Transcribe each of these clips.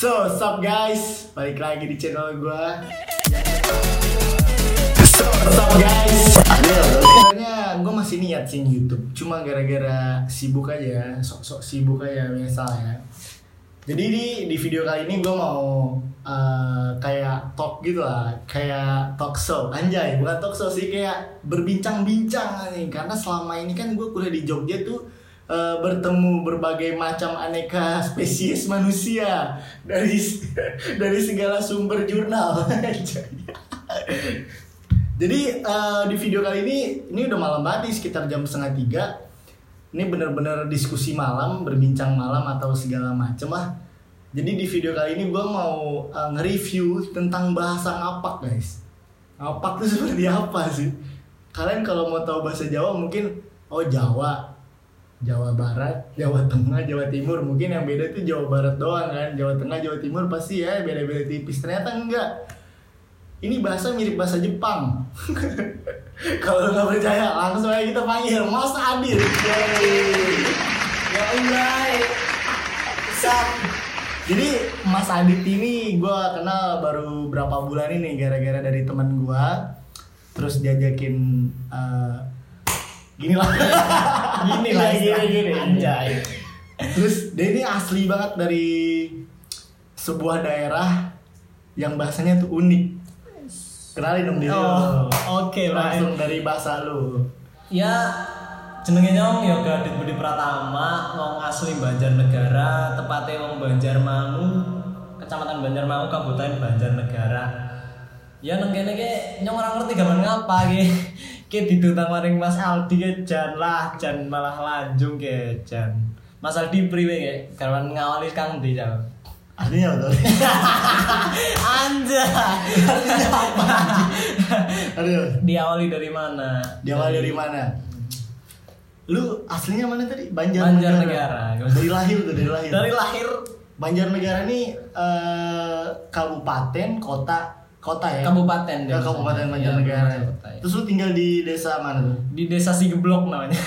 So, what's up guys? Balik lagi di channel gua. So, what's up guys? Sebenarnya gue masih niat sih YouTube, cuma gara-gara sibuk aja, sok-sok sibuk aja biasa ya. Jadi di di video kali ini gue mau uh, kayak talk gitu lah, kayak talk show, anjay, bukan talk show sih kayak berbincang-bincang nih, karena selama ini kan gue kuliah di Jogja tuh uh, bertemu berbagai macam aneka spesies manusia dari dari segala sumber jurnal. Jadi uh, di video kali ini ini udah malam banget nih, sekitar jam setengah tiga. Ini bener-bener diskusi malam, berbincang malam atau segala macem lah. Jadi di video kali ini gue mau uh, nge-review tentang bahasa ngapak guys. Ngapak tuh seperti apa sih? Kalian kalau mau tahu bahasa Jawa mungkin oh Jawa, Jawa Barat, Jawa Tengah, Jawa Timur. Mungkin yang beda itu Jawa Barat doang kan. Jawa Tengah, Jawa Timur pasti ya beda-beda tipis. Ternyata enggak. Ini bahasa mirip bahasa Jepang. Kalau nggak percaya, langsung aja kita panggil Mas Adil. Ya Allah. Sam. Jadi Mas Adit ini gue kenal baru berapa bulan ini gara-gara dari teman gue. Terus diajakin eh, gini lah. Gini lah, gini, gini, gini. Anjay. Terus dia ini asli banget dari sebuah daerah yang bahasanya tuh unik. Kenalin dong diri Oh, oke, Langsung dari bahasa lu. Ya jenenge nyong Yoga Adit Budi Pratama, wong asli Banjarnegara, tepatnya wong Banjarmangu, Kecamatan Banjarmangu, Kabupaten Banjarnegara. Ya nang kene nyong ora ngerti gaman ngapa ki. Ki didutang maring Mas Aldi ke jan lah, jan malah lanjung ke jan. Mas Aldi priwe ki? Garwan ngawali Kang Ndi jam. Artinya apa tuh? Anjay. Aduh. Diawali dari mana? Diawali dari mana? Lu aslinya mana tadi? Banjar, Banjarnegara. Dari lahir tuh, dari lahir. Dari lahir Banjarnegara ini eh, kabupaten, kota, kota ya? kabupaten Ya, deh. kabupaten Iya, Banjarnegara. kabupaten kota, ya. Terus lu tinggal di desa mana tuh? di desa Sigeblok namanya.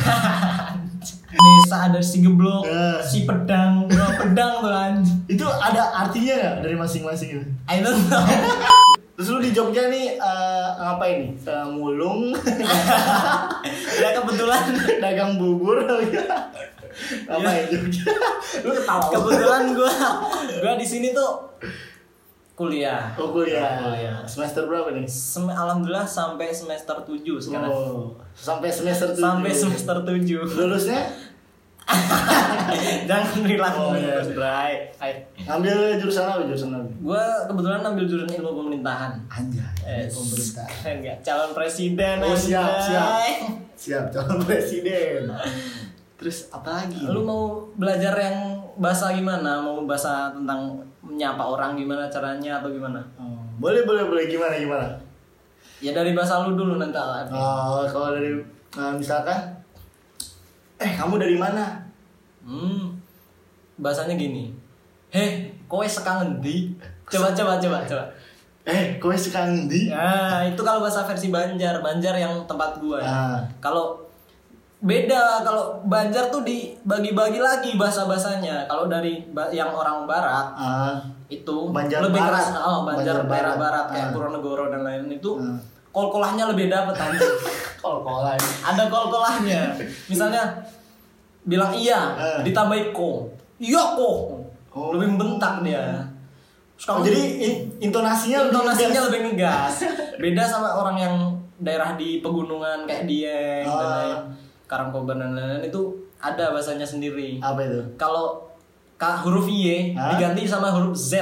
desa ada Sigeblok, Eh. si pedang, bro, pedang tuh anjing. Itu ada artinya nggak dari masing-masing itu? I don't know. Terus lu di Jogja nih eh, ngapain nih? Eh, mulung, ya kebetulan dagang bubur, ngapain Jogja? lu ketawa. kebetulan gua gua di sini tuh kuliah. Oh kuliah. Kuliah. Semester berapa nih? Sem- Alhamdulillah sampai semester 7 sekarang. Oh, sampai semester tujuh. Sampai semester 7. Lulusnya Jangan bilang Oh, iya. Bray. Hai. ngambil jurusan apa? Jurusan apa? Gua kebetulan ambil jurusan ilmu pemerintahan. Anjay, Eh, pemerintah. Keren nggak? Calon presiden. Oh, siap, anjay. siap. Siap, calon presiden. Terus apa lagi? Lu mau belajar yang bahasa gimana? Mau bahasa tentang menyapa orang gimana caranya atau gimana? Oh, boleh, boleh, boleh. Gimana, gimana? Ya dari bahasa lu dulu nanti lah. Oh, kalau dari nah, misalkan, eh kamu dari mana? Hmm. Bahasanya gini. Heh, kowe sekarang ngendi? Coba coba coba coba. Eh, kowe sekarang di? Nah, itu kalau bahasa versi Banjar, Banjar yang tempat gua ya. Ah. Kalau beda kalau Banjar tuh dibagi-bagi lagi bahasa-bahasanya. Kalau dari yang orang barat Ah, itu Banjar lebih Barat. keras oh Banjar, Banjar Barat. barat kayak Ah. Purwonegoro dan lain itu Ah. kol-kolahnya lebih dapet anjing. kol-kolan. ada kol-kolahnya misalnya bilang iya Ah. ditambahin ko iya ko Oh. lebih bentak dia Terus Oh, jadi in- intonasinya, intonasinya ngegas. lebih ngegas beda sama orang yang daerah di pegunungan kayak Dieng dan lain Karangkobar dan lain-lain itu ada bahasanya sendiri apa itu? kalau K huruf Y Hah? diganti sama huruf Z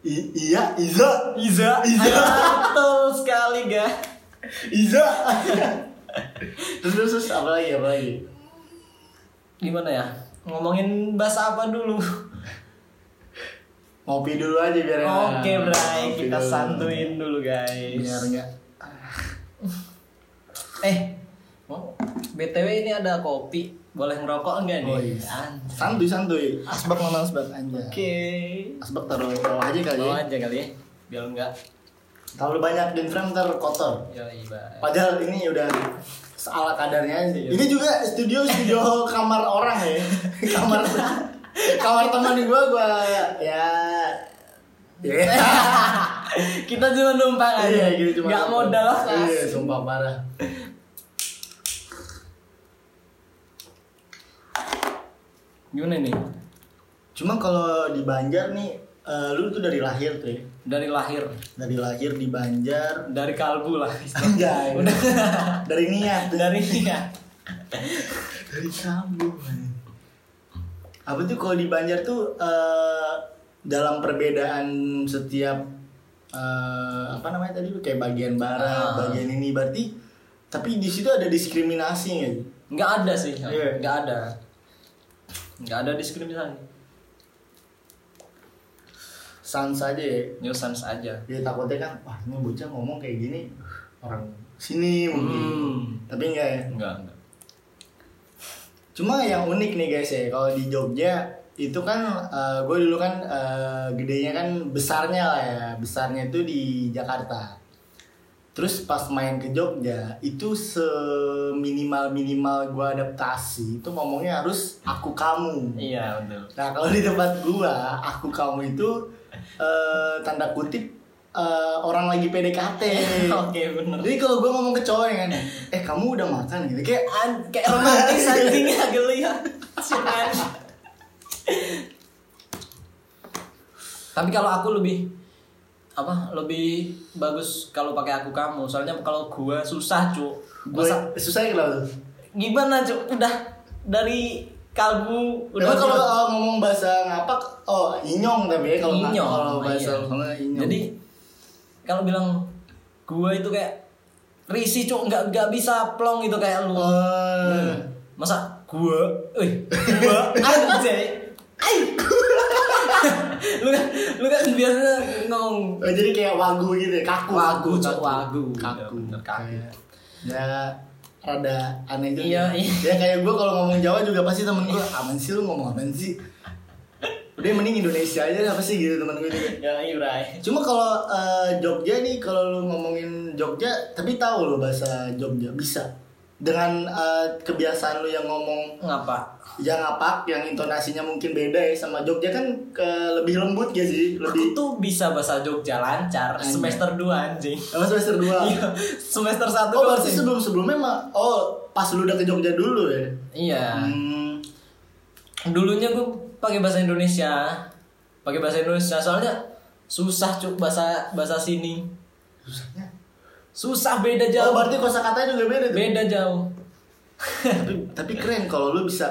I- iya, Iza, Iza Iza. betul sekali ga Iza. terus, terus, terus apa lagi, apa lagi? gimana ya ngomongin bahasa apa dulu Ngopi dulu aja biar enak. oke Bray Ngopi kita dulu. santuin dulu guys Biar enggak. eh btw ini ada kopi boleh ngerokok enggak nih Oh, iya. An- Santuy, santuy. Asbak mana asbak anjay. oke Asbak taruh bawah aja kali. ya. aja kali ya biar enggak Terlalu banyak di frame ntar kotor. ya iya Padahal ini udah seala kadarnya aja. Iya. Ini juga studio studio kamar orang ya. kamar kamar teman gue gue ya ya kita cuma numpang aja Iya, gitu cuma nggak modal Iya, sumpah parah. Gimana nih Cuma kalau di Banjar nih, eh, lu tuh dari lahir tuh ya. dari lahir Dari lahir di Banjar. dari kalbu lah Enggak. Udah. dari niat. dari ya Dari kamu. Apa tuh kalau di Banjar tuh eh, dalam perbedaan setiap eh, apa namanya tadi lu kayak bagian barat, Ah. bagian ini berarti tapi di situ ada diskriminasi nggak? ada sih Iya. nggak ada nggak ada diskriminasi Sans aja ya. nuisance aja. Dia takutnya kan wah ini bocah ngomong kayak gini orang sini mungkin. Hmm. tapi enggak ya? Enggak enggak cuma yang unik nih guys ya kalau di Jogja itu kan gue dulu kan eh, gedenya kan besarnya lah ya. Besarnya itu di Jakarta terus pas main ke Jogja itu seminimal minimal gue adaptasi itu ngomongnya harus aku kamu. Iya betul. Nah kalau di tempat gua, aku kamu itu eh, tanda kutip eh, orang lagi PDKT. oke bener. Jadi kalau gua ngomong ke cowok ya kan, eh kamu udah makan gitu, kayak An- kayak romantis anjingnya geli ya tapi kalau aku lebih apa lebih bagus kalau pakai aku kamu soalnya kalau gua susah cuk Masa- susah ya kalau tuh. gimana cuk udah dari kalbu udah kalau uh, ngomong bahasa ngapak, oh inyong tapi ya kalau nggak- Inyong, kalau iya. bahasa sana inyong. Jadi kalau bilang gua itu kayak risih cuk nggak nggak bisa plong gitu kayak lu. Eh, Masa gua, eh gua anjay. Lu kan lu kan biasanya ngomong eh, jadi kayak wagu gitu ya, kaku. Wagu, kaku, Cok, wagu. Kaku. Iya, bener, kaku. Ya rada aneh juga. Iya, iya. Ya kayak gue kalau ngomong Jawa juga pasti temen gue, aman sih lu ngomong aman sih. Udah mending Indonesia aja apa sih gitu temen gue juga. ya Irai. Cuma kalau eh, Jogja nih, kalau lu ngomongin Jogja, tapi tahu lo bahasa Jogja bisa. Dengan eh, kebiasaan lu yang ngomong Ngapa? yang ngapak, yang intonasinya mungkin beda ya sama Jogja kan ke lebih lembut gak sih? Aku Lebih tuh bisa bahasa Jogja lancar Anjay. semester 2 anjing. Oh, semester 2. Iya, semester 1 Oh, berarti sebelum-sebelumnya mah oh, pas lu udah ke Jogja dulu ya. Iya. Hmm. Dulunya gue pakai bahasa Indonesia. Pakai bahasa Indonesia soalnya susah cuk bahasa bahasa sini. Susahnya. Susah beda Oh, jauh. berarti kosakatanya juga beda tuh. beda jauh. tapi tapi keren kalau lu bisa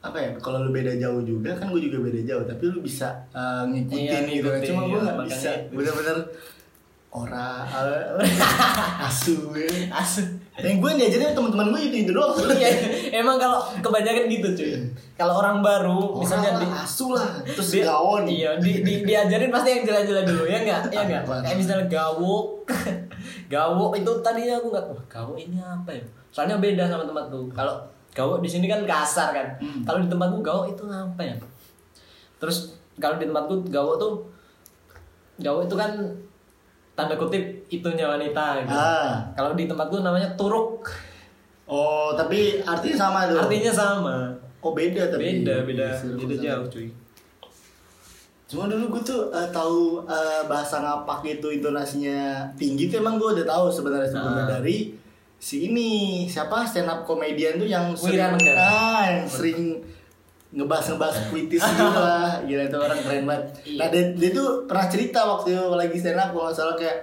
apa ya kalau lu beda jauh juga kan gue juga beda jauh tapi lu bisa uh, ngikutin Iya, gitu ngikutin, cuma gue iya, makanya bisa bener-bener ora asu Asu. yang gue diajarin teman-teman gue itu itu doang Iya, emang kalau kebanyakan gitu cuy. Kalau orang baru misalnya Orang di lah, asu lah terus di- gawon Iya, di, di, diajarin pasti yang jelas-jelas dulu ya enggak? Ya enggak? Kayak misalnya gawok. gawok itu tadinya aku enggak, wah gawok ini apa ya? Soalnya beda sama tempatku. Kalau gawok di sini kan kasar kan. Hmm. Kalau di tempatku gawok itu apa ya? Terus kalau di tempatku gawok tuh gawok itu kan tanda kutip itunya wanita gitu. Ah. Kalau di tempatku namanya turuk. oh tapi artinya sama tuh Artinya sama. oh beda tapi Beda, beda, Disuruh beda jauh cuy. Cuma dulu gue tuh eh, tahu eh, bahasa ngapak itu intonasinya tinggi tuh emang gue udah tahu sebenarnya sebelumnya Ah. dari si ini siapa stand up komedian tuh yang sering Manggara. ah, yang sering ngebahas ngebahas puitis gitu lah gila itu orang keren banget Iya. nah dia, dia tuh pernah cerita waktu lagi stand up kalau nggak salah kayak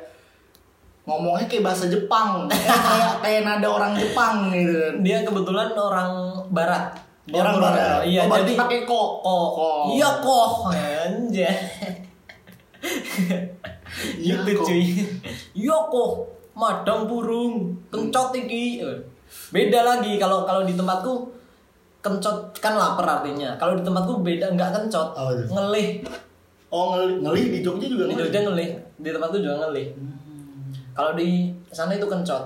ngomongnya kayak bahasa Jepang kayak kayak nada orang Jepang gitu kan Dia kebetulan orang barat. Orang barat Iya, oh, jadi pakai kok kok. Kok. Iya kok. Anjay. Iya, gitu cuy. Iya kok. Madang burung, kencot iki. Beda lagi kalau kalau di tempatku kencot kan lapar artinya. Kalau di tempatku beda nggak kencot, Apa tuh? ngelih. oh ngeli, ngeli di Jogja juga Di. Jogja ngelih, di tempatku juga ngelih. Kalau di sana itu kencot.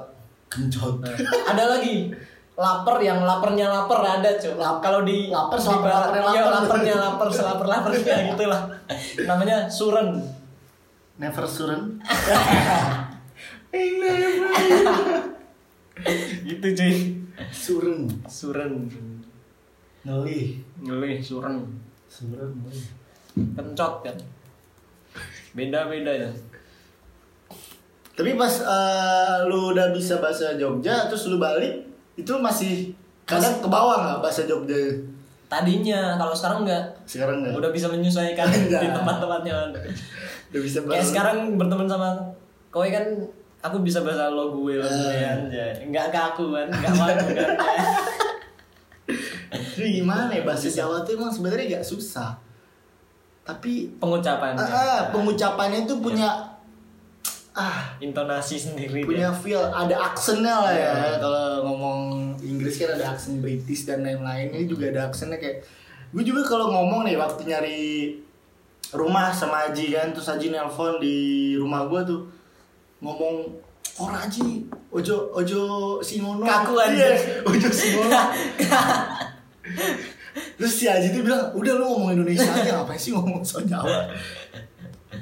kencot Nah, ada lagi lapar yang lapernya lapar ada cuy. Lap- Kalau di lapar di barat, laparnya iya, lapar. lapernya lapar selapar laparnya gitulah. Namanya suren. never surren Gitu cuy. surren Suren. ngelih ngelih surem sebenarnya ngelih kencot kan beda beda ya tapi pas eh, lu udah bisa bahasa Jogja terus lu balik itu masih kadang ke bawah nggak bahasa Jogja? Tadinya kalau sekarang enggak sekarang nggak? Udah bisa menyesuaikan di tempat-tempatnya udah bisa kayak sekarang berteman sama kowe kan aku bisa bahasa lo gue lo gue Eh. anjay. Enggak ke aku kan enggak mau kan Jadi gimana ya bahasa Jawa tuh emang sebenarnya gak susah. Tapi pengucapannya. Ah, pengucapannya tuh punya ah intonasi sendiri punya dia. feel ada aksennya lah ya Iya. kalau ngomong Inggris kan ada aksen British dan lain-lain ini juga ada aksennya kayak gue juga kalau ngomong nih waktu nyari rumah sama Aji kan terus Aji nelpon di rumah gue tuh ngomong ora Aji ojo ojo simono Kaku aja. Iya, ojo simono terus si Aji tuh bilang udah lu ngomong Indonesia aja ngapain sih ngomong so Jawa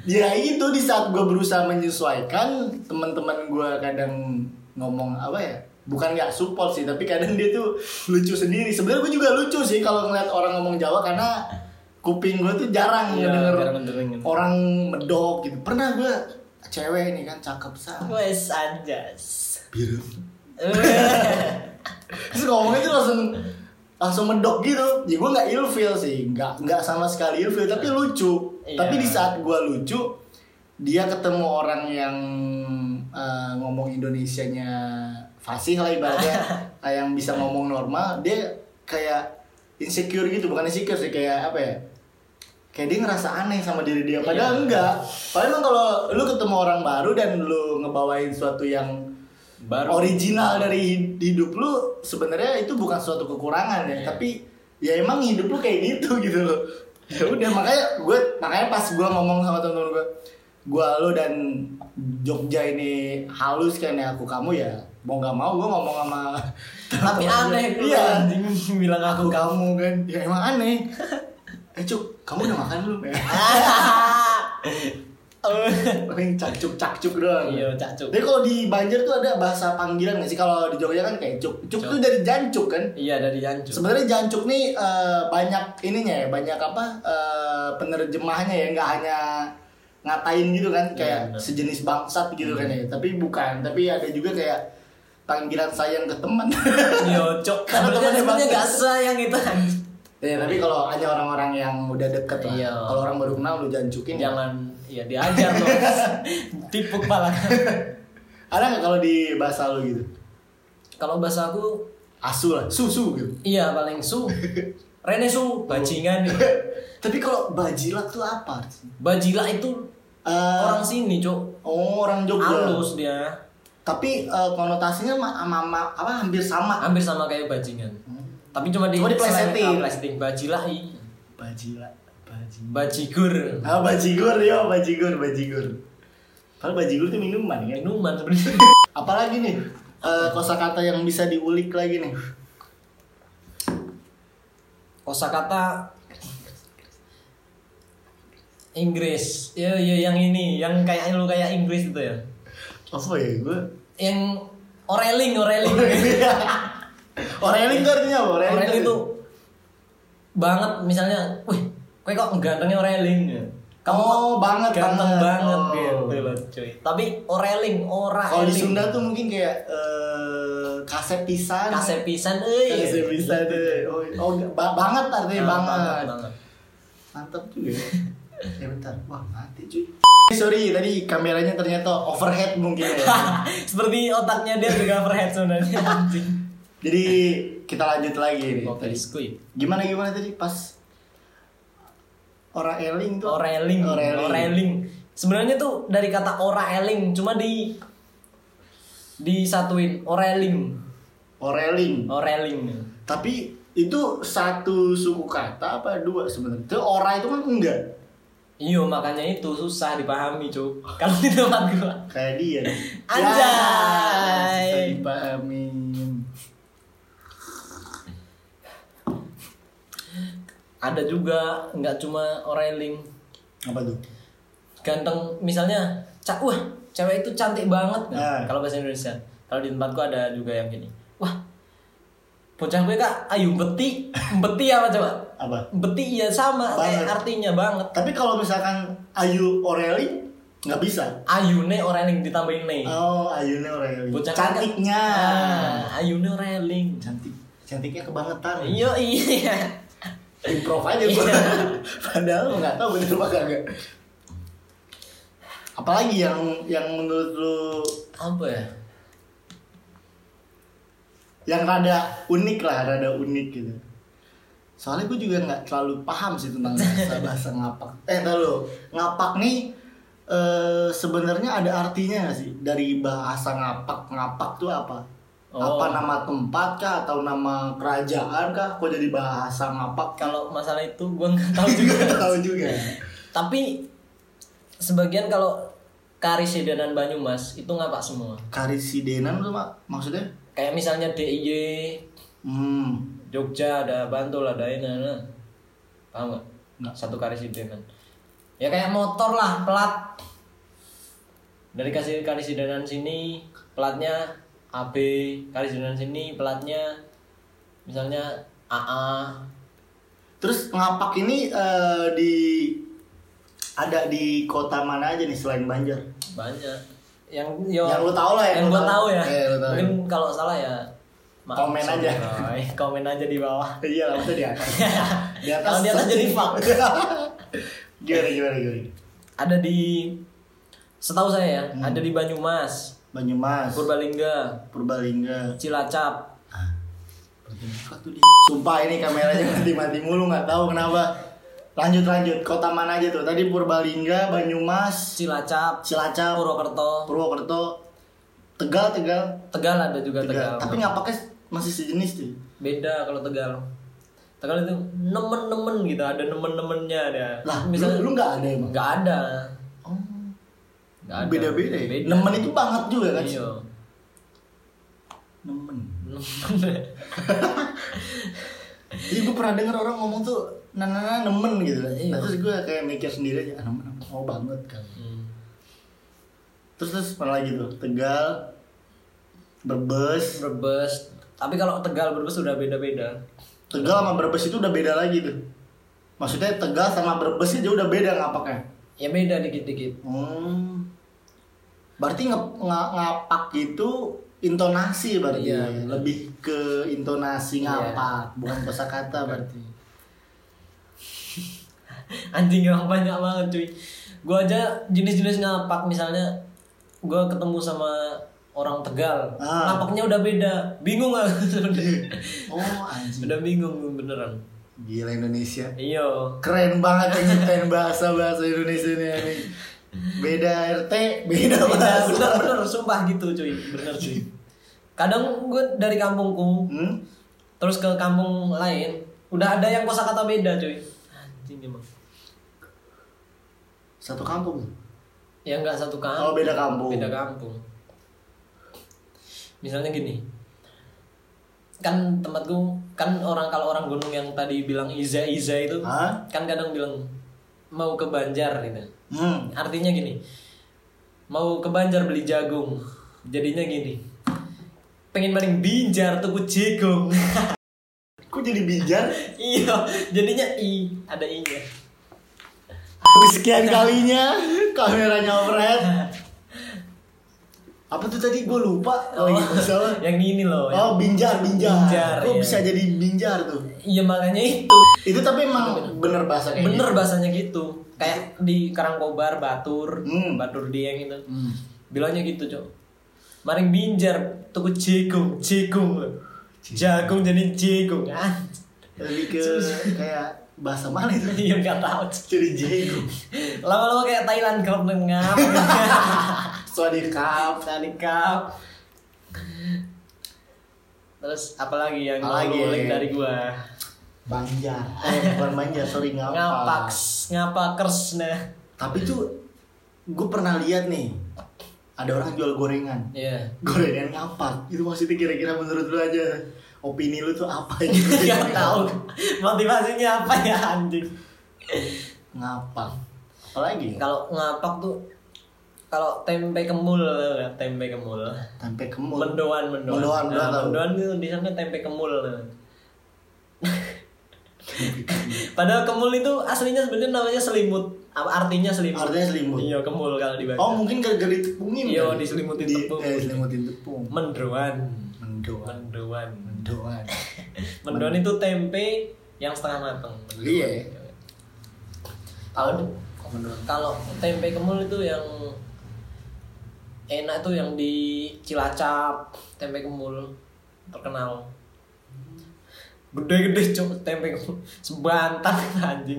ya itu di saat gue berusaha menyesuaikan teman-teman gue kadang ngomong apa ya bukan nggak support sih tapi kadang dia tuh lucu sendiri. Sebenarnya gue juga lucu sih kalau ngeliat orang ngomong Jawa karena kuping gue tuh jarang Iya, ngedenger jarang ngedengerin. orang medok gitu. Pernah gue cewek nih kan cakep sah wes anjas. Biru. Terus ngomongnya tuh langsung langsung medok gitu. Ya gue nggak ilfeel sih nggak nggak sama sekali ilfeel tapi lucu Iya. tapi di saat gue lucu dia ketemu orang yang eh, ngomong Indonesianya fasih lah ibaratnya. Yang bisa ngomong normal dia kayak insecure gitu. Bukan insecure sih kayak apa ya? Kayak dia ngerasa aneh sama diri dia. Padahal Iya. enggak. Padahal emang kalau lu ketemu orang baru dan lu ngebawain suatu yang baru. original dari hid- hidup lu sebenarnya itu bukan suatu kekurangan ya. Iya. tapi ya emang hidup lu kayak gitu gitu loh ya udah makanya gue makanya pas gue ngomong sama temen-temen gue gue lu dan Jogja ini halus kan ya aku kamu ya mau nggak mau gue ngomong sama tapi aneh gue iya anjing bilang aku aku kamu kan. Ya emang aneh. Eh cuk kamu udah makan belum ya paling cakcuk cakcuk doang. Iya cak cuk tapi kalau di Banjar tuh ada bahasa panggilan nggak sih? Kalau di Jogja kan kayak cuk. Cuk Cuk. tuh dari jancuk kan? Iya dari jancuk. Sebenarnya jancuk nih eh, banyak ininya ya banyak apa eh, penerjemahnya ya nggak hanya ngatain gitu kan kayak benar. sejenis bangsat gitu kan ya. Tapi bukan. Tapi ada juga kayak panggilan sayang ke teman. Iya cok Karena temannya bagus. gak sayang itu. Ya tapi kalau hanya orang-orang yang udah deket lah. Iya. kalau orang baru kenal lu jancukin ya. jangan ya diajar loh tipuk pala ada nggak kalau di bahasa lu gitu? Kalau bahasa aku asu lah susu gitu. iya paling su. Rene su bajingan. Nih tapi kalau bajilak tuh apa bajila itu Eh, orang sini cok oh orang Jogja. Halus dia. Tapi eh, konotasinya ma- sama ma- apa hampir sama. Hampir sama kayak bajingan. Tapi cuma di Cuma diplesetin. selain- ah, plesetin bajila i bajila baji bajigur. Ah bajigur yo bajigur bajigur. Kalau bajigur tuh minuman kan minuman sebenarnya. Apalagi nih eh, kosakata yang bisa diulik lagi nih. Kosakata Inggris. Ya ya yang ini yang kayak lu kayak Inggris itu ya. Apa ya gue yang oreling oreling. Oreling tuh artinya apa? Oreling, oreling itu banget misalnya wih kue kok gantengnya oreling ya kamu Oh, banget, ganteng banget. banget, Oh. gitu loh cuy tapi oreling ora Kalau di Sunda tuh mungkin kayak eh, kasep pisan. kasep pisan euy Kasep pisan tuh. Oh, oh ba- banget artinya Nah, banget. banget Mantap juga. ya. bentar. Wah, mati cuy. Sorry, tadi kameranya ternyata overhead mungkin ya. seperti otaknya dia juga overhead sebenarnya Jadi kita lanjut lagi nih. Tadi. Gimana gimana tadi pas ora eling tuh? Oreling, Oreling. oreling. Sebenarnya tuh dari kata oreling, cuma di disatuin oreling, Oreling. oreling. Tapi itu satu suku kata apa dua sebenarnya? Itu ora itu kan enggak. Iya makanya itu susah dipahami cuk. Kalau di tempat gua. Kayak dia. Anjay. Ya, bisa dipahami. Ada juga nggak cuma oreling, Apa tuh? ganteng misalnya cak wah cewek itu cantik banget Nah. kalau bahasa Indonesia. Kalau di tempatku ada juga yang gini. Wah bocah gue kak ayu beti beti apa coba Apa? beti ya sama kayak Banget. artinya banget Tapi kalau misalkan Ayu Oreli nggak bisa. ayune oreling ditambahin ne Oh, Ayunya Oreli. bocah kan- Cantiknya. ah, ayune oreling Cantik. Cantiknya kebangetan. iya iya Improv aja gua. Padahal nggak tahu bener apa kagak. Apalagi yang yang menurut lu apa ya yang rada unik lah, rada unik gitu. Soalnya gue juga nggak terlalu paham sih tentang bahasa bahasa ngapak. Eh, tahu lu, ngapak nih eh, sebenarnya ada artinya nggak sih dari bahasa ngapak? Ngapak tuh apa? Oh. Apa nama tempat kah atau nama kerajaan kah? Kok jadi bahasa ngapak? kalau masalah itu gue nggak tahu juga Nggak tahu juga. tapi sebagian kalau karisidenan Banyumas itu ngapak semua Karisidenan tuh mak maksudnya? kayak misalnya DIY Hmm, Jogja ada Bantul ada ini ada paham nggak Nggak. satu karisidenan ya kayak motor lah plat dari kasih karisidenan sini platnya AB karisidenan sini platnya misalnya AA Terus ngapak ini eh, di ada di kota mana aja nih selain Banjar? banyak yang yo, Yang lu tahu lah, yang yang gua tahu. tahu ya lu tahu. mungkin kalau salah ya maaf, Komen aja. Komen aja di bawah Iya, langsung di atas. Di atas. Kalau di atas jadi fuck. gimana gimana gimana? ada di setahu saya ya Hmm. ada di Banyumas Banyumas, Purbalingga Purbalingga. Cilacap Sumpah ini kameranya mati-mati mulu nggak tahu kenapa. Lanjut lanjut. Kota mana aja tuh? Tadi Purbalingga, Banyumas, Cilacap Cilacap, Purwokerto Purwokerto, Tegal, Tegal, Tegal ada juga Tegal. Tegal, Tapi ngapaknya masih sejenis tuh. beda kalau Tegal Tegal itu nemen-nemen gitu ada nemen-nemennya ada Lah, misalnya lu, nggak ada emang? nggak nggak ada beda-beda ya? Beda. Nemen itu banget juga kan? iya Nemen. nemen Jadi gue pernah denger orang ngomong tuh nana nemen gitu kan. Iya. Nah, terus gue kayak mikir sendiri aja, ah, nemen mau banget kan. Hmm. Terus terus mana lagi tuh? Tegal, Brebes. Brebes tapi kalau Tegal Brebes udah beda-beda Tegal sama Brebes itu udah beda lagi tuh. Maksudnya Tegal sama Brebes aja udah beda ngapaknya. ya beda dikit-dikit Hmm. Berarti nge nga- ngapak itu intonasi berarti Iya, ya? bener. lebih ke intonasi Iya. ngapak, bukan kosakata berarti. anjing emang banyak banget cuy gua aja jenis-jenis ngapak misalnya gua ketemu sama orang Tegal Ah. ngapaknya udah beda bingung gak Oh anjing. udah bingung beneran Gila Indonesia. iya Keren banget yang nyiptain bahasa-bahasa Indonesia ini. Beda RT, beda beda bener bener sumpah gitu cuy bener cuy kadang gue dari kampungku Hmm? terus ke kampung lain udah ada yang kosakata beda cuy anjing emang Satu kampung. ya nggak satu kampung Oh, beda kampung. beda kampung misalnya gini kan tempatku kan orang kalau orang gunung yang tadi bilang Iza Iza itu Hah? kan kadang bilang mau ke Banjar gitu Hmm. artinya gini mau ke Banjar beli jagung jadinya gini pengen maling binjar tuku jagung Kok jadi bijar? iya jadinya i ada i nya Sekian kalinya kameranya overhead. Apa tuh tadi gue lupa lagi masalah. yang ini loh Oh, binjar, binjar. Binjar, Kok iya. bisa jadi binjar tuh? iya makanya itu Itu tapi emang bener bahasa kayak bener gitu. bahasanya gitu kayak di Karangkobar Batur Hmm. Batur Dieng itu Hmm. bilangnya gitu cok maring binjar tuku jagung jagung jagung jadi jagung ah Lebih ke kayak bahasa mana itu? iya nggak tahu. Jadi jago. lama-lama kayak Thailand kalau ngap Sorry kap terus apalagi yang Apalagi? mau ngulik dari gua Banjar. Eh, bukan banjar, sorry ngapak. ngapaks ngapakers nah Tapi tuh gue pernah lihat nih ada orang jual gorengan. iya Gorengan ngapak. Itu maksudnya kira-kira menurut lu aja opini lu tuh apa gitu? nggak tahu motivasinya apa ya anjing Ngapak. Apalagi? kalau ngapak tuh kalau tempe kemul tempe kemul Tempe kemul. mendoan mendoan Mendoan, mendoan Nah, mendoan itu di sana tempe kemul padahal kemul itu aslinya sebenarnya namanya selimut artinya selimut Artinya selimut. iya kemul kalau dibaca Oh mungkin gara-gara ditepungin Iya, kali? diselimutin Di- tepung. Eh, diselimutin tepung. mendoan Mendoan. mendoan Mendoan. mendoan itu tempe yang setengah matang. Iya. kalau kalau tempe kemul itu yang enak tuh yang di Cilacap tempe kemul terkenal gede-gede cok tempe kemul sebantar anjing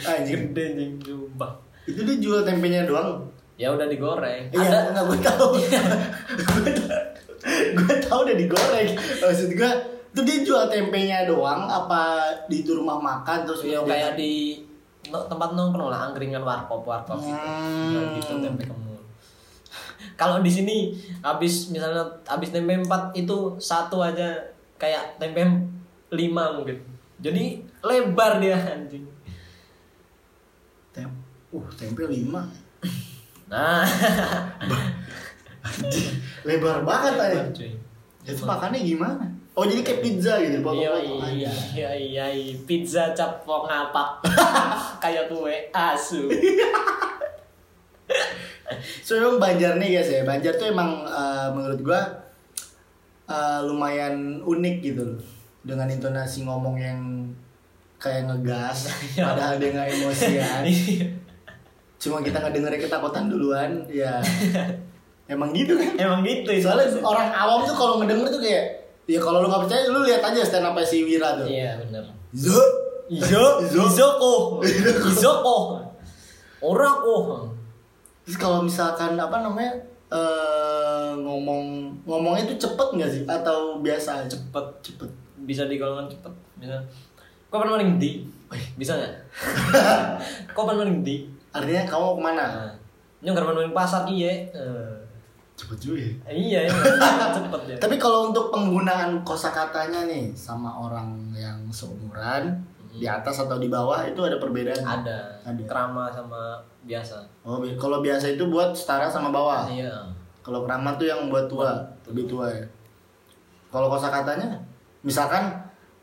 Anjing. gede anjing sumpah Itu dia jual tempenya doang. ya udah digoreng Iya, ada enggak gue tahu. gue tahu udah digoreng. Maksud gue itu dia jual tempenya doang apa di itu rumah makan terus ya kayak di tempat nongkrong lah angkringan warkop warkop gitu Hmm. Ya, gitu tempe kemul kalau di sini habis misalnya habis tempe 4 itu satu aja kayak tempe 5 mungkin jadi lebar dia anjing Tem uh, tempe 5. nah Lebar banget aja. Itu makannya gimana? Oh jadi kayak pizza gitu, iya potong-potong iya aja. iya iya iya. pizza capok ngapak kayak kue asu So emang Banjar nih guys ya, Banjar tuh emang eh, menurut gua eh, lumayan unik gitu loh. Dengan intonasi ngomong yang kayak ngegas, Iya. padahal dia nggak emosian Cuma kita ngedengerin ketakutan duluan, ya. Emang gitu kan? emang gitu itu. Soalnya orang awam tuh kalau ngedenger tuh kayak Ya kalau lu gak percaya, lu lihat aja stand up si Wira tuh. Iya bener. Zo. Izo. Izoko, Izoko, ora kok. Terus kalau misalkan apa namanya eh ngomong ngomongnya tuh cepet nggak sih atau biasa aja? Cepet, Cepet. bisa digolongkan cepet. Bisa. Kau pernah maling di? Bisa nggak? Kau pernah maling di? Artinya kamu mau ke mana? Nah, nyonggar maling pasar iya. Eh, Cepet juga ya. iya, iya, cepet ya. Tapi kalau untuk penggunaan kosakatanya nih sama orang yang seumuran di atas atau di bawah itu ada perbedaan? Ada, Ada. kerama sama biasa. Oh, bi- kalau biasa itu buat setara sama bawah. Iya. Kalau keramat tuh yang buat tua, lebih tua ya. Kalau kosakatanya, misalkan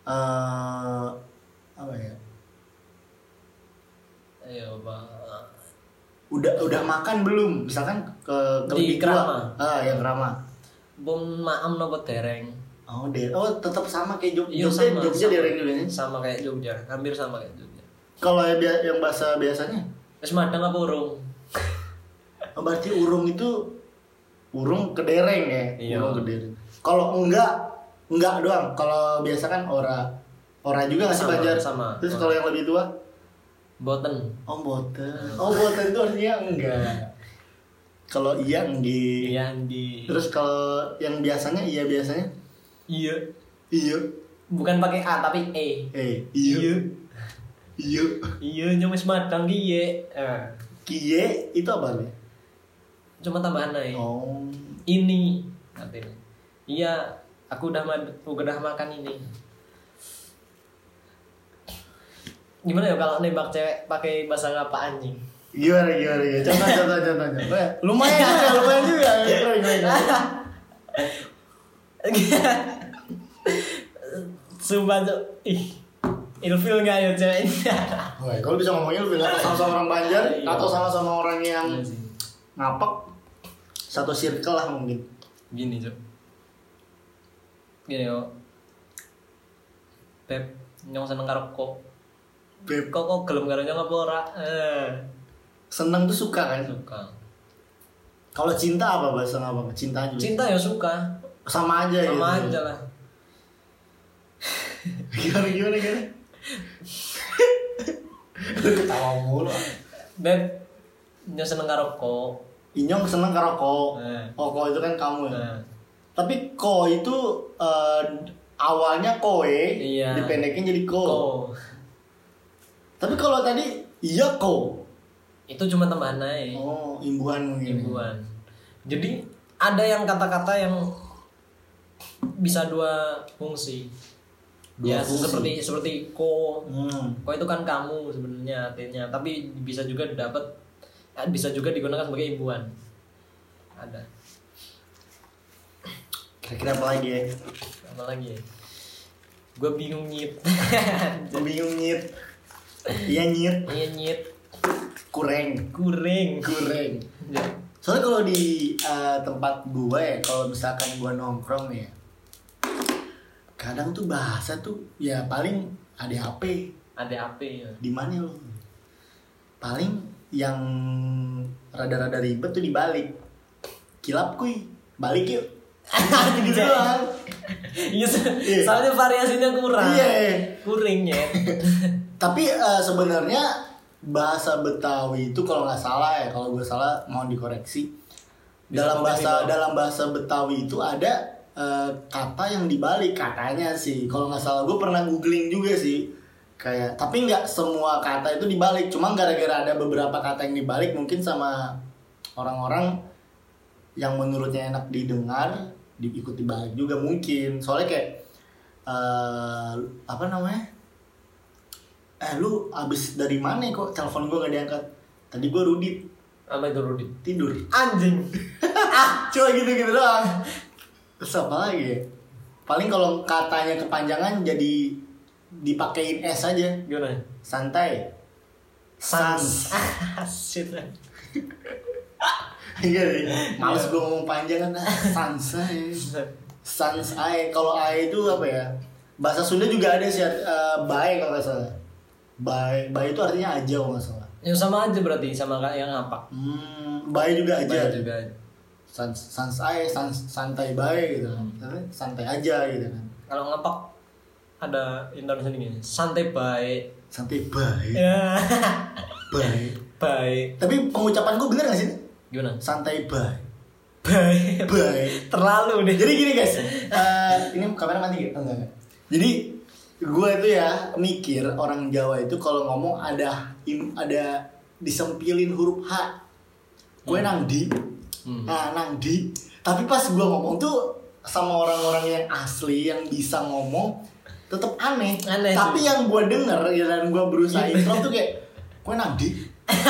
eh apa ya? Iya, Pak. Udah udah makan belum? Misalkan ke, ke Di lebih tua. kerama? Ah, yang kerama. Bom maam nopo dereng. Oh, deh. Oh, tetap sama kayak Jog Iya, Jogja, sama, Jogja sama. daerah Indonesia. Sama kayak Jogja, hampir sama kayak Jogja. Kalau yang, yang bahasa biasanya, Wis madang apa urung? oh, berarti urung itu urung kedereng ya. Iya. Urung kedereng. Kalau enggak, enggak doang. Kalau biasa kan ora. Ora juga nggak sih Sama, Banjar? sama. Terus kalau yang lebih tua, Boten. oh boten. Oh boten itu artinya enggak. Kalau iya enggi. Iya di. Terus kalau yang biasanya iya biasanya Iya. iya. Bukan pakai A tapi E. Eh, iya. Iya. Iya, nyomes madang kiye. Eh, Kie itu apa nih? cuma tambahan aja. Oh. Ini artinya. Iya, aku udah mad udah makan ini. Gimana ya kalau nembak cewek pakai bahasa apa anjing? Gimana gimana gimana? Contoh contoh contoh contoh. Lumayan juga, lumayan juga. Keren, keren. Sumpah tuh, ih, ilfil nggak ya cewek ini? Woi, kalau bisa ngomongin lebih atau sama-sama orang Banjar Iya. atau sama-sama orang yang Iya ngapak satu circle lah mungkin. Gini cok, gini yo, Beb, nyong seneng karo kok. Beb, Kok kok gelem karo nyong apa ora? Eh, seneng tuh suka kan? suka. Kalau cinta apa bahasa apa? Cinta juga. Cinta ya suka, Sama aja gitu. sama aja lah. Gimana gimana gimana? Lu ketawa mulu. Beb, nyong seneng karo. Inyong seneng karo ko. Eh. Oh, ko itu kan kamu ya. Eh, Tapi ko itu eh, awalnya koe, Iya. dipendekin jadi ko. kok. Tapi kalau tadi iya ko. Itu cuma tambahan aja. Oh, imbuhan mungkin. Imbuhan. Jadi ada yang kata-kata yang bisa dua fungsi. Ya fungsi. seperti seperti ko. Hmm. Ko itu kan kamu sebenarnya artinya, tapi bisa juga dapat eh, bisa juga digunakan sebagai imbuhan. ada Kira-kira apa lagi ya? apa lagi ya gue bingung nyit Gue bingung nyit. Iya nyit. iya nyit Kureng. kuring Kureng. Ya. Soalnya kalau di eh, tempat gue ya, kalau misalkan gue nongkrong ya, kadang tuh bahasa tuh ya paling ada HP ada apa ya di mana lo? Paling yang rada-rada ribet tuh dibalik. Kilap kuy, balik yuk. gitu doang. iya Iya. soalnya variasinya kurang Iya. kuringnya Tapi eh, sebenarnya bahasa Betawi itu kalau nggak salah ya, kalau gue salah mohon dikoreksi. Bisa Dalam bahasa dalam bahasa Betawi itu ada eh, kata yang dibalik katanya sih. Kalau nggak salah gue pernah googling juga sih. Kayak tapi nggak semua kata itu dibalik. Cuma gara-gara ada beberapa kata yang dibalik mungkin sama orang-orang yang menurutnya enak didengar diikut dibalik juga mungkin. Soalnya kayak eh apa namanya? eh lu abis dari mana kok telepon gue gak diangkat tadi gue Rudi apa itu Rudi tidur anjing cuma gitu gitu doang terus apa lagi ya? paling kalau katanya kepanjangan jadi dipakein S aja. Gimana? Santai. Sans. Shit iya deh males gue ngomong panjang kan. Sansai sansai kalau ai itu apa ya? Bahasa Sunda juga ada sih uh, baik kalau nggak salah. Baik baik itu artinya aja kalau nggak salah. Yang sama aja berarti sama kayak yang apa? Hmm, baik juga aja. Baik juga Sans, santai, sans, santai baik gitu kan. Tapi Santai aja gitu kan. kalau ngapak ada Indonesia ini santai baik Santai baik, ya baik. baik Tapi pengucapan gue bener gak sih? gimana Santai baik, baik baik. terlalu deh Jadi gini guys, eh, ini kamera mati gitu? Enggak, enggak. Jadi gue itu ya mikir orang Jawa itu kalau ngomong ada im, ada disempilin huruf H. Gue nang di, Hmm. nah nang di. Tapi pas gue ngomong tuh sama orang-orang yang asli yang bisa ngomong tetap aneh. Aneh Tapi sih. yang gue denger ya dan gue berusaha intro tuh kayak gue nang di,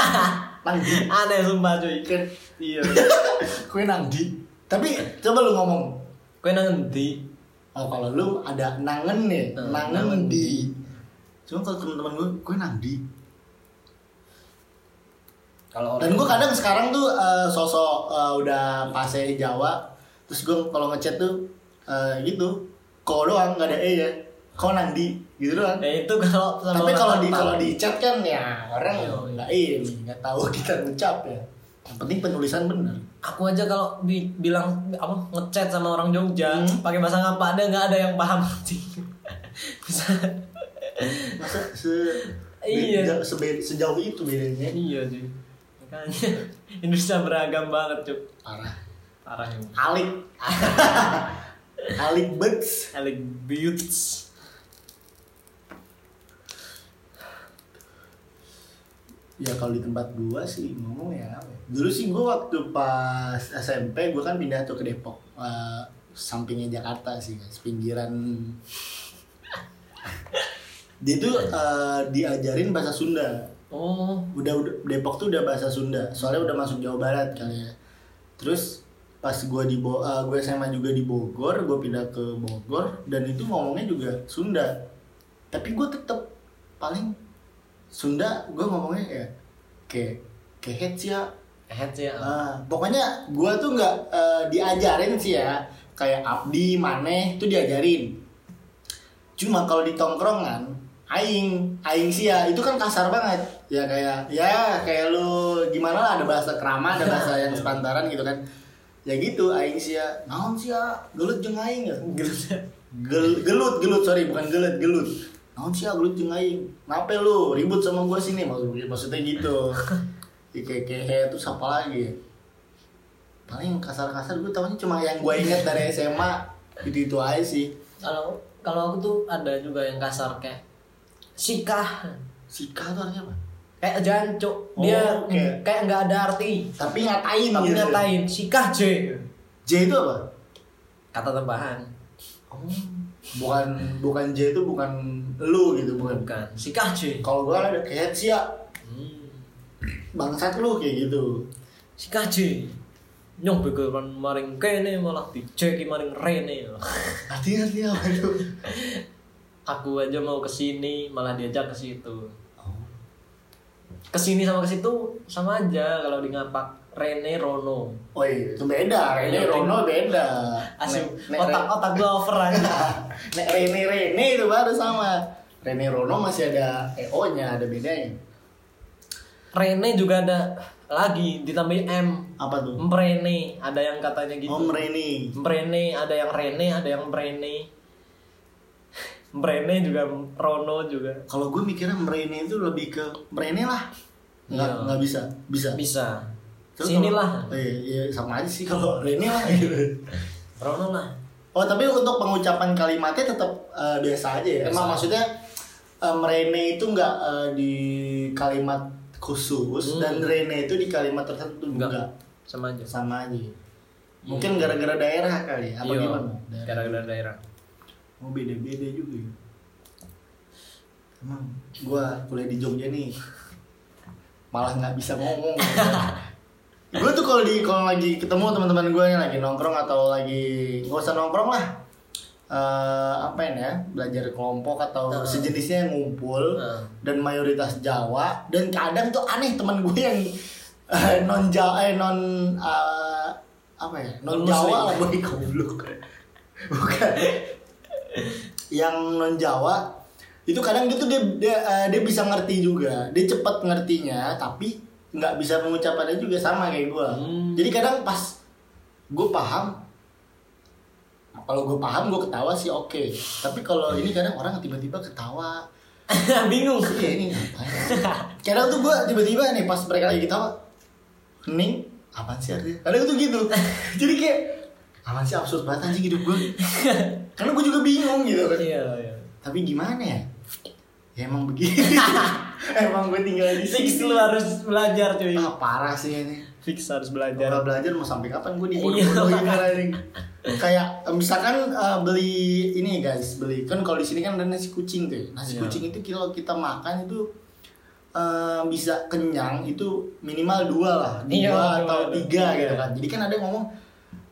nang di. aneh sumpah cuy Kan, iya Gue nang di. Tapi coba lu ngomong kue nang ngendi Oh kalau lu ada nangen nih, Hmm, nangen nangen di. Cuma kalau teman-teman gue, gue nandi. Kalau Dan gue kadang sekarang tuh eh, sosok eh, udah pase Jawa, terus gue kalau ngechat tuh eh, gitu, kok doang nggak ada e ya, kok nandi gitu doang. ya itu kalau Tapi kalau di kalau di chat kan ya orang Iya, iya. nggak ini, nggak tahu kita ngucap ya. Yang penting penulisan bener. aku aja kalau bi- bilang apa ngechat sama orang Jogja Hmm. pakai bahasa ngapa ada nggak ada yang paham sih Masa se Iya. sejauh itu bedanya? iya sih makanya Indonesia beragam banget cuk Parah. parah yang Alik. Alik Bets. Alec Buttes Ya kalau di tempat gua sih ngomong ya ya. Dulu sih gua waktu pas SMP gua kan pindah tuh ke Depok. Eh, sampingnya Jakarta sih guys, pinggiran. Dia tuh eh, diajarin bahasa Sunda. Oh Udah, udah Depok tuh udah bahasa Sunda. Soalnya udah masuk Jawa Barat kali ya. Terus pas gua di Bo eh, gua SMA juga di Bogor, gua pindah ke Bogor dan itu ngomongnya juga Sunda. Tapi gua tetep paling Sunda gue ngomongnya ya kayak kayak heads ya sih ya Ah, pokoknya gue tuh nggak eh, diajarin sih ya kayak Abdi Maneh tuh diajarin cuma kalau di tongkrongan aing aing sih ya itu kan kasar banget ya kayak ya kayak lu gimana lah ada bahasa kerama ada bahasa yang sepantaran gitu kan. Ya gitu aing sih ya. Naon sih ya? Gelut jeung aing ya. Gel- gelut gelut sorry bukan gelut gelut. Naon sih ya gelut jeung aing? Ngapain lu? Ribut sama gua sini maksud maksudnya gitu. Ya, kayak kayak terus apa lagi? Ya? paling kasar-kasar gue tahunya cuma yang gue inget dari SMA itu itu aja sih. Kalau kalau aku tuh ada juga yang kasar kayak sikah. Sikah tuh artinya apa kayak jancuk Oh, dia kayak- kayak nggak ada arti. Tapi ngatain tapi gitu. ngatain sikah J. J itu apa? Kata tambahan. Oh, bukan bukan J itu bukan lu gitu bukan. Bukan. Sikah J. Kalau gue ada kayak sih ya. Hmm. bangsat lu kayak gitu. Sikah J. Nyong begeran maring kene malah diceki maring rene. Artinya artinya apa itu? Aku aja mau ke sini malah diajak ke situ. Ke sini sama ke situ sama aja kalau di ngapak. Rene Rono. Oh iya itu beda. Rene Rono. Beda. Asyik Nek- nek otak otak gua over aja. Nek Rene Rene itu baru sama. Rene Rono masih ada EO-nya, ada bedanya. Rene juga ada lagi ditambahin M. Apa tuh? Mrene ada yang katanya gitu. Om Rene. Mrene ada yang Rene ada yang Mrene Mrene juga Rono juga Kalau gue mikirnya Mrene itu lebih ke Mrene lah. Enggak, Iya. enggak bisa. Bisa. bisa Terus sinilah kalau- Iya, iya, sama aja sih kalau Rene lah. gitu. Rono lah oh, tapi untuk pengucapan kalimatnya tetap eh, biasa aja ya. Biasa. Emang maksudnya eh, Mrene itu enggak eh, di kalimat khusus Hmm. dan Rene itu di kalimat tertentu enggak enggak. sama aja Sama aja. Mungkin gara-gara daerah kali, apa Iya, gimana? gara-gara daerah Oh beda-beda juga ya. Emang gua kuliah di Jogja nih malah nggak bisa ngomong. gue tuh kalau di kalau lagi ketemu teman-teman gue yang lagi nongkrong atau lagi nggak usah nongkrong lah. Eh apa ini ya belajar kelompok atau Heeh. sejenisnya yang ngumpul Heeh. dan mayoritas Jawa dan kadang tuh aneh teman gue yang eh, non Jawa eh non eh, apa ya non. Jawa lah goblok bukan yang non Jawa itu kadang dia tuh dia dia, eh, dia bisa ngerti juga. Dia cepat ngertinya tapi nggak bisa mengucapkannya juga sama kayak gue Hmm. jadi kadang pas gue paham kalau gue paham gue ketawa sih oke. Tapi kalau ini kadang orang tiba-tiba ketawa. Bingung. Iya ini ngapain? Kadang tuh gue tiba-tiba nih pas mereka lagi ketawa hening apaan sih artinya? Kadang tuh gitu. Jadi kayak apaan sih absurd banget anjing hidup gue karena gue juga bingung gitu kan. Iya iya. Tapi gimana ya? Ya emang begini. Emang gue tinggal di fix sini. lu harus belajar cuy. Ah, parah sih ini. Fix harus Kalau belajar. nggak belajar mau sampai kapan gue Iya, dibodoh-bodohin anjing. Kayak misalkan eh, beli ini guys, beli. Kan kalau di sini kan ada nasi kucing tuh. Nasi Iya. kucing itu kalau kita makan itu eh, bisa kenyang itu minimal dua lah, dua Iya, atau tiga Iya. gitu kan. Jadi kan ada yang ngomong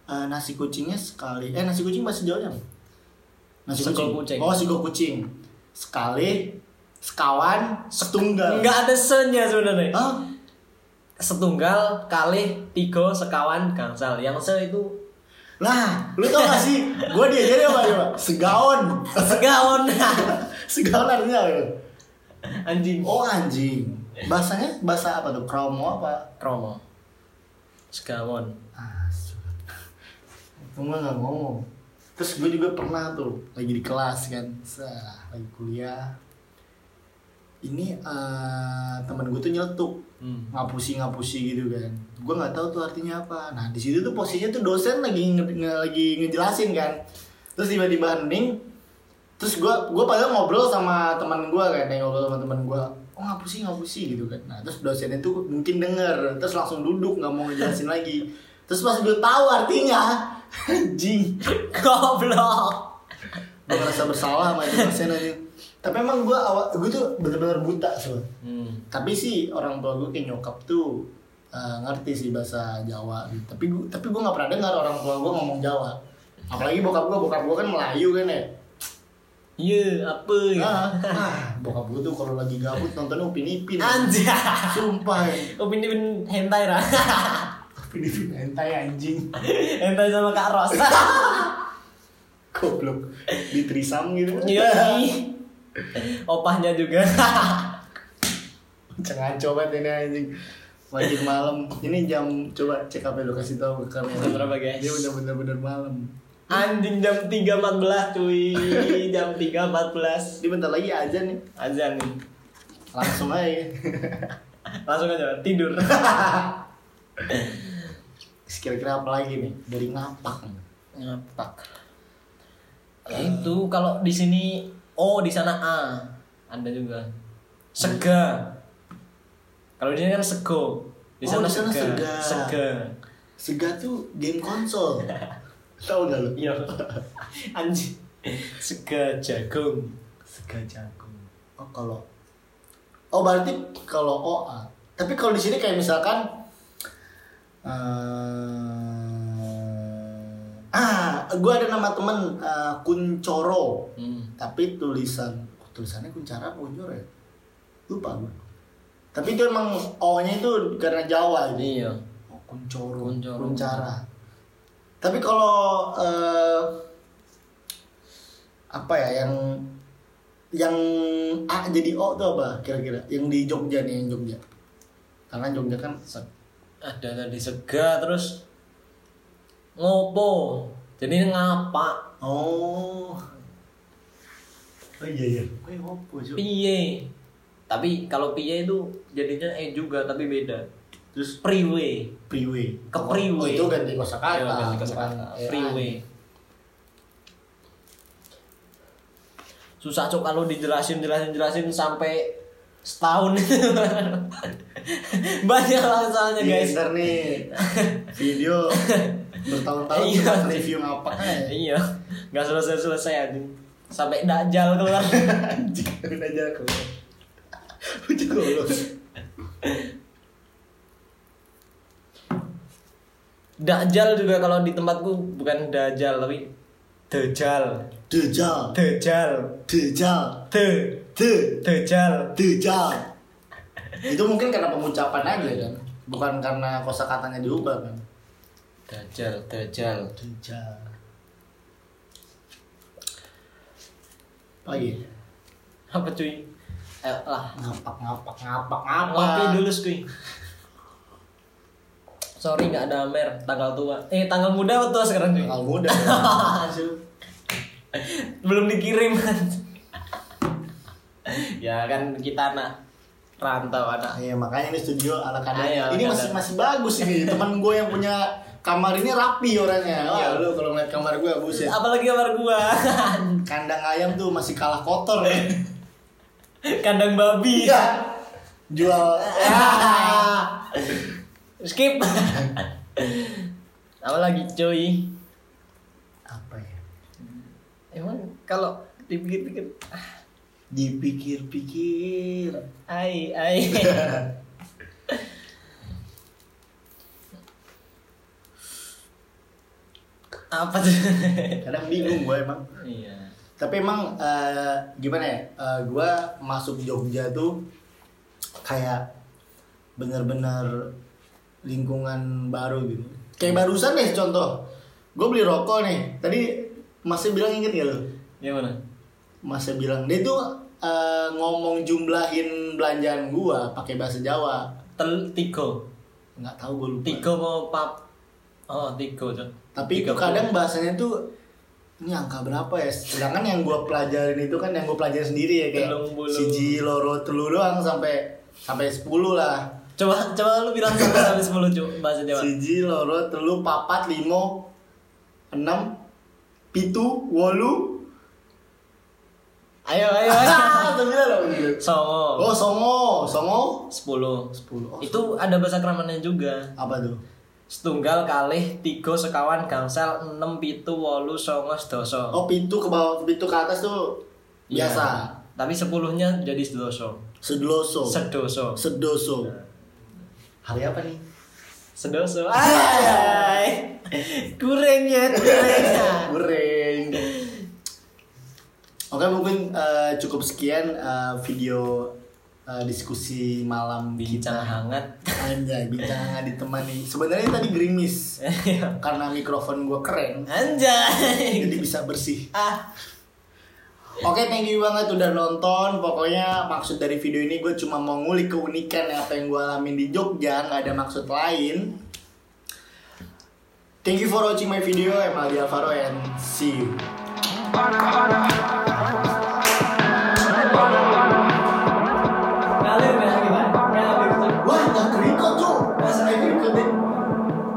eh, nasi kucingnya sekali, eh nasi kucing bahasa Jawa apa? Nasi kucing. kucing. Oh, sego kucing. Sekali, sekawan, setunggal. nggak ada senya sebenarnya Hah? setunggal kali tiga sekawan gangsal yang se itu Nah, lu tau gak sih? Gue diajarin apa coba? Segaon. segaon Segaon artinya apa? anjing Oh anjing. Bahasanya bahasa apa tuh? Kromo apa? kromo segawon Itu mah gak ngomong. Terus gue juga pernah tuh lagi di kelas kan, Sah, lagi kuliah. Ini eh temen gue tuh nyeletuk hmm. ngapusi ngapusi gitu kan gue nggak tahu tuh artinya apa nah di situ tuh posisinya tuh dosen lagi nge, nge- lagi ngejelasin kan terus tiba-tiba hening terus gue gue padahal ngobrol sama teman gue kan yang ngobrol sama teman gue oh ngapusi ngapusi gitu kan nah terus dosennya tuh mungkin denger terus langsung duduk nggak mau ngejelasin lagi terus pas gue tahu artinya anjing. Goblok. Gue merasa bersalah sama itu dosen aja. Tapi emang gue awal gue tuh bener-bener buta soalnya hmm. tapi sih orang tua gue kayak nyokap tuh eh, ngerti sih bahasa Jawa gitu. tapi gue tapi gue nggak pernah dengar orang tua gue ngomong Jawa. Apalagi bokap gue bokap gue kan Melayu kan ya. Iya apa ya? Ah, ah, bokap gue tuh kalau lagi gabut nonton Upin Ipin. Anjing sumpah. Ya. upin ipin hentai lah Upin Ipin hentai anjing. Hentai sama kak Ros. Goblok. Di trisam gitu. Iya opahnya juga. Jangan coba ini anjing. Wajib malam. Ini jam coba cek apa lu kasih tahu ke kamera. Jam berapa, guys? dia udah bener-bener malam. Anjing jam 3.14 cuy. Jam 3.14 ini bentar lagi aja nih. Azan nih. Langsung aja. Langsung aja tidur kira-kira apa lagi nih? Dari ngapak ngapak. Ya itu kalau di sini oh di sana A. Ada juga. Sega. Kalau di sini kan sego. Di Oh, sana, di sana sega. Sega. sega. Sega tuh game konsol. Tahu gak lu? Iya. Anjing. Sega jagung. Sega jagung. Oh kalau oh berarti kalau OA tapi kalau di sini kayak misalkan eh Ah, gue ada nama temen eh, Kuncoro. Hmm. Tapi tulisan tulisannya Kuncara apa Kuncoro ya? Lupa gue. Tapi itu emang O-nya itu karena Jawa gitu. Iya. Oh, Kuncoro, Kuncoro. Kuncara. Tapi kalau eh, apa ya yang yang A jadi O tuh apa kira-kira? Yang di Jogja nih yang Jogja. Karena Jogja kan ada tadi sega terus ngopo. Jadi ngapa? Oh. Oh iya iya. Cuy? Piye? Tapi kalau piye itu jadinya e juga tapi beda. Terus Priwe. Priwe. Ke Priwe. Oh, itu ganti kosakata. Iya, ganti bukan kosakata. Priwe. Susah cok kalau dijelasin jelasin jelasin sampai setahun. Banyak lah soalnya Iya, guys. ntar nih. Video bertahun-tahun Iya. review ngapa iya. Nggak selesai selesai aja sampai dajal keluar. Anjing, udah aja aku. Udah goblok. dajal juga kalau di tempatku bukan dajal tapi dejal Dejal, dejal dejal, de de, dejal dejal. Itu mungkin karena pengucapan aja kan, bukan karena kosakatanya diubah kan. dajal dajal Dejal. Lagi. apa cuy eh lah Ngapak, ngapak, ngapak, ngopi ngapak. dulu skuy sorry nggak ada Amer tanggal tua eh tanggal muda atau tua sekarang cuy Kalau muda. belum dikirim ya kan kita anak rantau anak Iya makanya ini studio ala. Ayo, ala ini masih masih bagus ini. Teman gue yang punya kamar ini rapi orangnya. Wah, Iya. lu kalau ngeliat kamar gue buset. apalagi kamar gua Kandang ayam tuh masih kalah kotor ya. kandang babi Iya. Jual. skip apa lagi cuy Apa ya? emang kalau dipikir-pikir Dipikir-pikir. ai ai apa tuh Kadang bingung gue emang. iya Tapi emang eh, gimana ya? Eh, gue masuk Jogja tuh kayak bener-bener lingkungan baru gitu. Kayak barusan deh contoh. Gue beli rokok nih. Tadi masih bilang inget gak lo? gimana Masih bilang dia tuh eh, ngomong jumlahin belanjaan gua pakai bahasa Jawa. tel tigo Nggak tahu gue lupa. tigo mau pap oh Cok. Tapi itu Tiga kadang bahasanya tuh ini angka berapa ya? Sedangkan yang gua pelajarin itu kan yang gua pelajarin sendiri ya kayak siji loro telu doang sampai sampai 10 lah. coba coba lu bilang sampai sampai sepuluh cu bahasa Jawa Siji loro telu papat limo enam pitu wolu ayo ayo ayo. Sembilan loh songo. Oh songo. Songo? Sepuluh. Sepuluh. Oh, itu ada bahasa kramannya juga. Apa tuh? Setunggal kalih tiga sekawan gangsal enam pitu wolu songo sedoso. Oh pintu ke bawah pintu ke atas tuh Iya. biasa. Tapi sepuluhnya jadi sedoso. Sedoso. Sedoso. Sedoso. Hari apa nih? Sedoso. Ay kurangnya kurangnya goreng oke mungkin eh, cukup sekian eh, video eh, diskusi malam bincang hangat. Anjay bincang hangat ditemani. Sebenarnya tadi gerimis. Karena mikrofon gua keren. Anjay. Jadi bisa bersih. Ah. Oke, thank you banget udah nonton. Pokoknya maksud dari video ini gue cuma mau ngulik keunikan apa yang gue alamin di Jogja, nggak ada maksud lain. Thank you for watching my video. I'm Aldi Alvaro and see you. Ngalir ngalir. Wah, nggak kerikot tuh. Deh?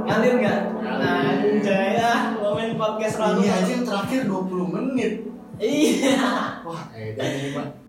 ngalir nggak anjay ah ngomongin podcast lalu aja yang terakhir 20 menit. iya Wah, edan ini mah.